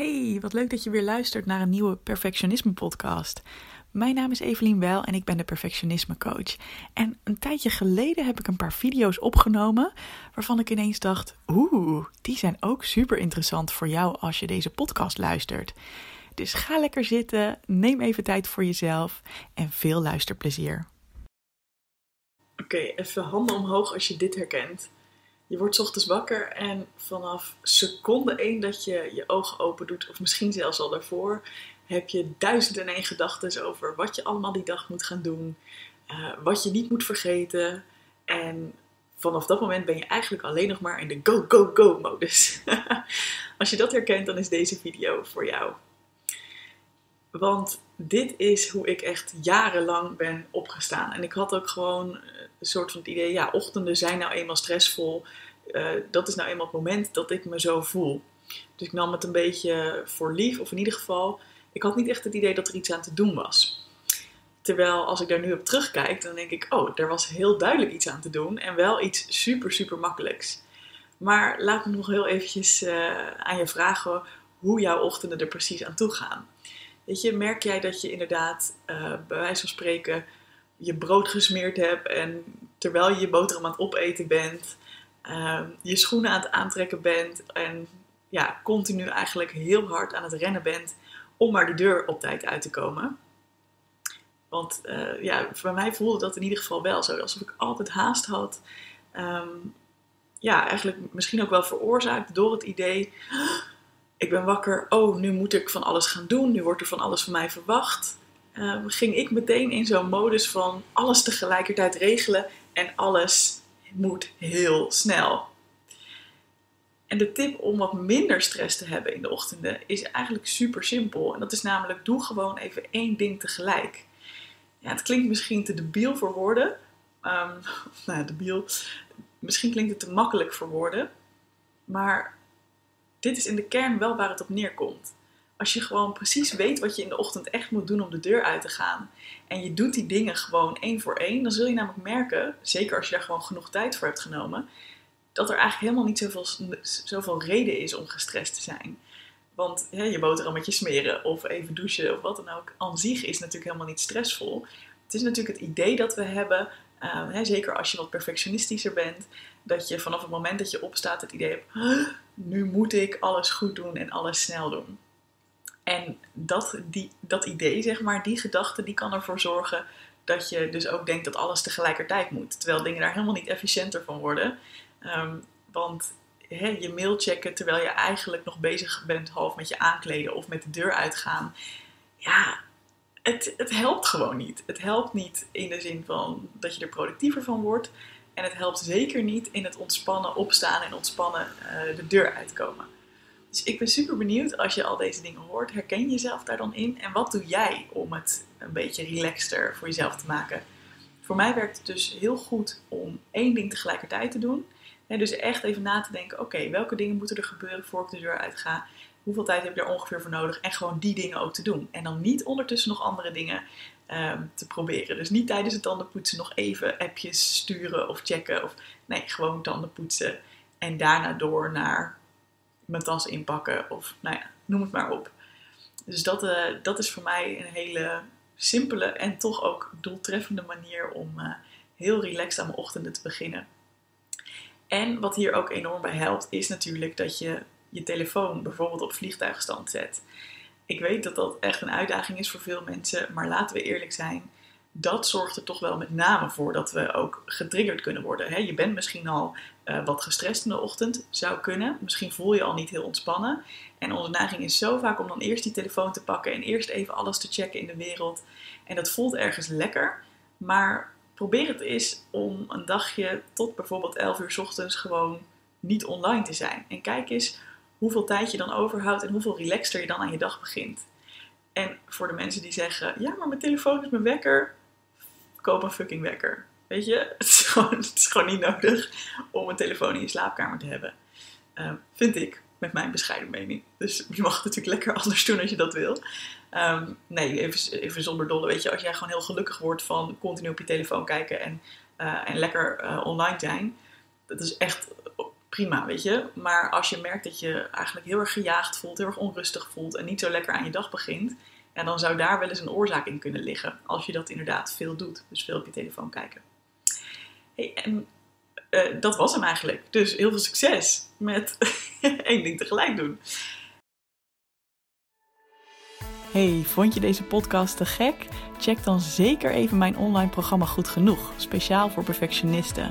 Hey, wat leuk dat je weer luistert naar een nieuwe Perfectionisme podcast. Mijn naam is Evelien Wel en ik ben de Perfectionisme coach. En een tijdje geleden heb ik een paar video's opgenomen waarvan ik ineens dacht: oeh, die zijn ook super interessant voor jou als je deze podcast luistert. Dus ga lekker zitten, neem even tijd voor jezelf en veel luisterplezier. Oké, even handen omhoog als je dit herkent. Je wordt ochtends wakker en vanaf seconde één dat je je ogen open doet, of misschien zelfs al daarvoor, heb je duizend en één gedachten over wat je allemaal die dag moet gaan doen, uh, wat je niet moet vergeten. En vanaf dat moment ben je eigenlijk alleen nog maar in de go, go, go modus. Als je dat herkent, dan is deze video voor jou. Want dit is hoe ik echt jarenlang ben opgestaan. En ik had ook gewoon een soort van het idee, ja, ochtenden zijn nou eenmaal stressvol. Uh, dat is nou eenmaal het moment dat ik me zo voel. Dus ik nam het een beetje voor lief, of in ieder geval, ik had niet echt het idee dat er iets aan te doen was. Terwijl als ik daar nu op terugkijk, dan denk ik, oh, er was heel duidelijk iets aan te doen en wel iets super, super makkelijks. Maar laat me nog heel eventjes uh, aan je vragen hoe jouw ochtenden er precies aan toe gaan. Weet je, merk jij dat je inderdaad, uh, bij wijze van spreken, je brood gesmeerd hebt en terwijl je je boterham aan het opeten bent, uh, je schoenen aan het aantrekken bent en ja, continu eigenlijk heel hard aan het rennen bent om maar de deur op tijd uit te komen. Want uh, ja, voor mij voelde dat in ieder geval wel zo, alsof ik altijd haast had. Um, ja, eigenlijk misschien ook wel veroorzaakt door het idee, ik ben wakker, oh, nu moet ik van alles gaan doen, nu wordt er van alles van mij verwacht. Uh, ging ik meteen in zo'n modus van alles tegelijkertijd regelen en alles moet heel snel. En de tip om wat minder stress te hebben in de ochtenden is eigenlijk super simpel. En dat is namelijk, doe gewoon even één ding tegelijk. Ja, het klinkt misschien te debiel voor woorden. Um, nou, debiel. Misschien klinkt het te makkelijk voor woorden. Maar dit is in de kern wel waar het op neerkomt. Als je gewoon precies weet wat je in de ochtend echt moet doen om de deur uit te gaan. En je doet die dingen gewoon één voor één. Dan zul je namelijk merken, zeker als je daar gewoon genoeg tijd voor hebt genomen. Dat er eigenlijk helemaal niet zoveel, zoveel reden is om gestrest te zijn. Want hè, je boterhammetje smeren of even douchen of wat dan ook. Aan zich is natuurlijk helemaal niet stressvol. Het is natuurlijk het idee dat we hebben, uh, hè, zeker als je wat perfectionistischer bent. Dat je vanaf het moment dat je opstaat het idee hebt, nu moet ik alles goed doen en alles snel doen. En dat, die, dat idee, zeg maar, die gedachte, die kan ervoor zorgen dat je dus ook denkt dat alles tegelijkertijd moet. Terwijl dingen daar helemaal niet efficiënter van worden. Um, want je mail checken terwijl je eigenlijk nog bezig bent half met je aankleden of met de deur uitgaan. Ja, het, het helpt gewoon niet. Het helpt niet in de zin van dat je er productiever van wordt. En het helpt zeker niet in het ontspannen opstaan en ontspannen uh, de deur uitkomen. Dus ik ben super benieuwd als je al deze dingen hoort. Herken je jezelf daar dan in? En wat doe jij om het een beetje relaxter voor jezelf te maken? Voor mij werkt het dus heel goed om één ding tegelijkertijd te doen. En dus echt even na te denken: oké, welke dingen moeten er gebeuren voor ik de deur uit ga? Hoeveel tijd heb je er ongeveer voor nodig? En gewoon die dingen ook te doen. En dan niet ondertussen nog andere dingen um, te proberen. Dus niet tijdens het tandenpoetsen nog even appjes sturen of checken. Of nee, gewoon tanden poetsen. En daarna door naar mijn tas inpakken of nou ja, noem het maar op. Dus dat, uh, dat is voor mij een hele simpele en toch ook doeltreffende manier om uh, heel relaxed aan mijn ochtenden te beginnen. En wat hier ook enorm bij helpt, is natuurlijk dat je je telefoon bijvoorbeeld op vliegtuigstand zet. Ik weet dat dat echt een uitdaging is voor veel mensen, maar laten we eerlijk zijn dat zorgt er toch wel met name voor dat we ook getriggerd kunnen worden. je bent misschien al uh, wat gestrest in de ochtend, zou kunnen. Misschien voel je al niet heel ontspannen. En onze neiging is zo vaak om dan eerst die telefoon te pakken en eerst even alles te checken in de wereld. En dat voelt ergens lekker. Maar probeer het eens om een dagje tot bijvoorbeeld 11 uur ochtends gewoon niet online te zijn. En kijk eens hoeveel tijd je dan overhoudt en hoeveel relaxter je dan aan je dag begint. En voor de mensen die zeggen: Ja, maar mijn telefoon is mijn wekker koop een fucking wekker. Weet je, het is gewoon, het is gewoon niet nodig om een telefoon in je slaapkamer te hebben. Uh, vind ik, met mijn bescheiden mening. Dus je mag het natuurlijk lekker anders doen als je dat wil. Um, nee, even, even zonder dolle. Weet je, als jij gewoon heel gelukkig wordt van continu op je telefoon kijken en, uh, en lekker uh, online zijn. Dat is echt prima, weet je. Maar als je merkt dat je eigenlijk heel erg gejaagd voelt, heel erg onrustig voelt en niet zo lekker aan je dag begint, ja, dan zou daar wel eens een oorzaak in kunnen liggen. Als je dat inderdaad veel doet. Dus veel op je telefoon kijken. Hey, en uh, dat was hem eigenlijk. Dus heel veel succes met één ding tegelijk doen. Hey, vond je deze podcast te gek? Check dan zeker even mijn online programma Goed Genoeg, speciaal voor perfectionisten.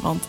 Want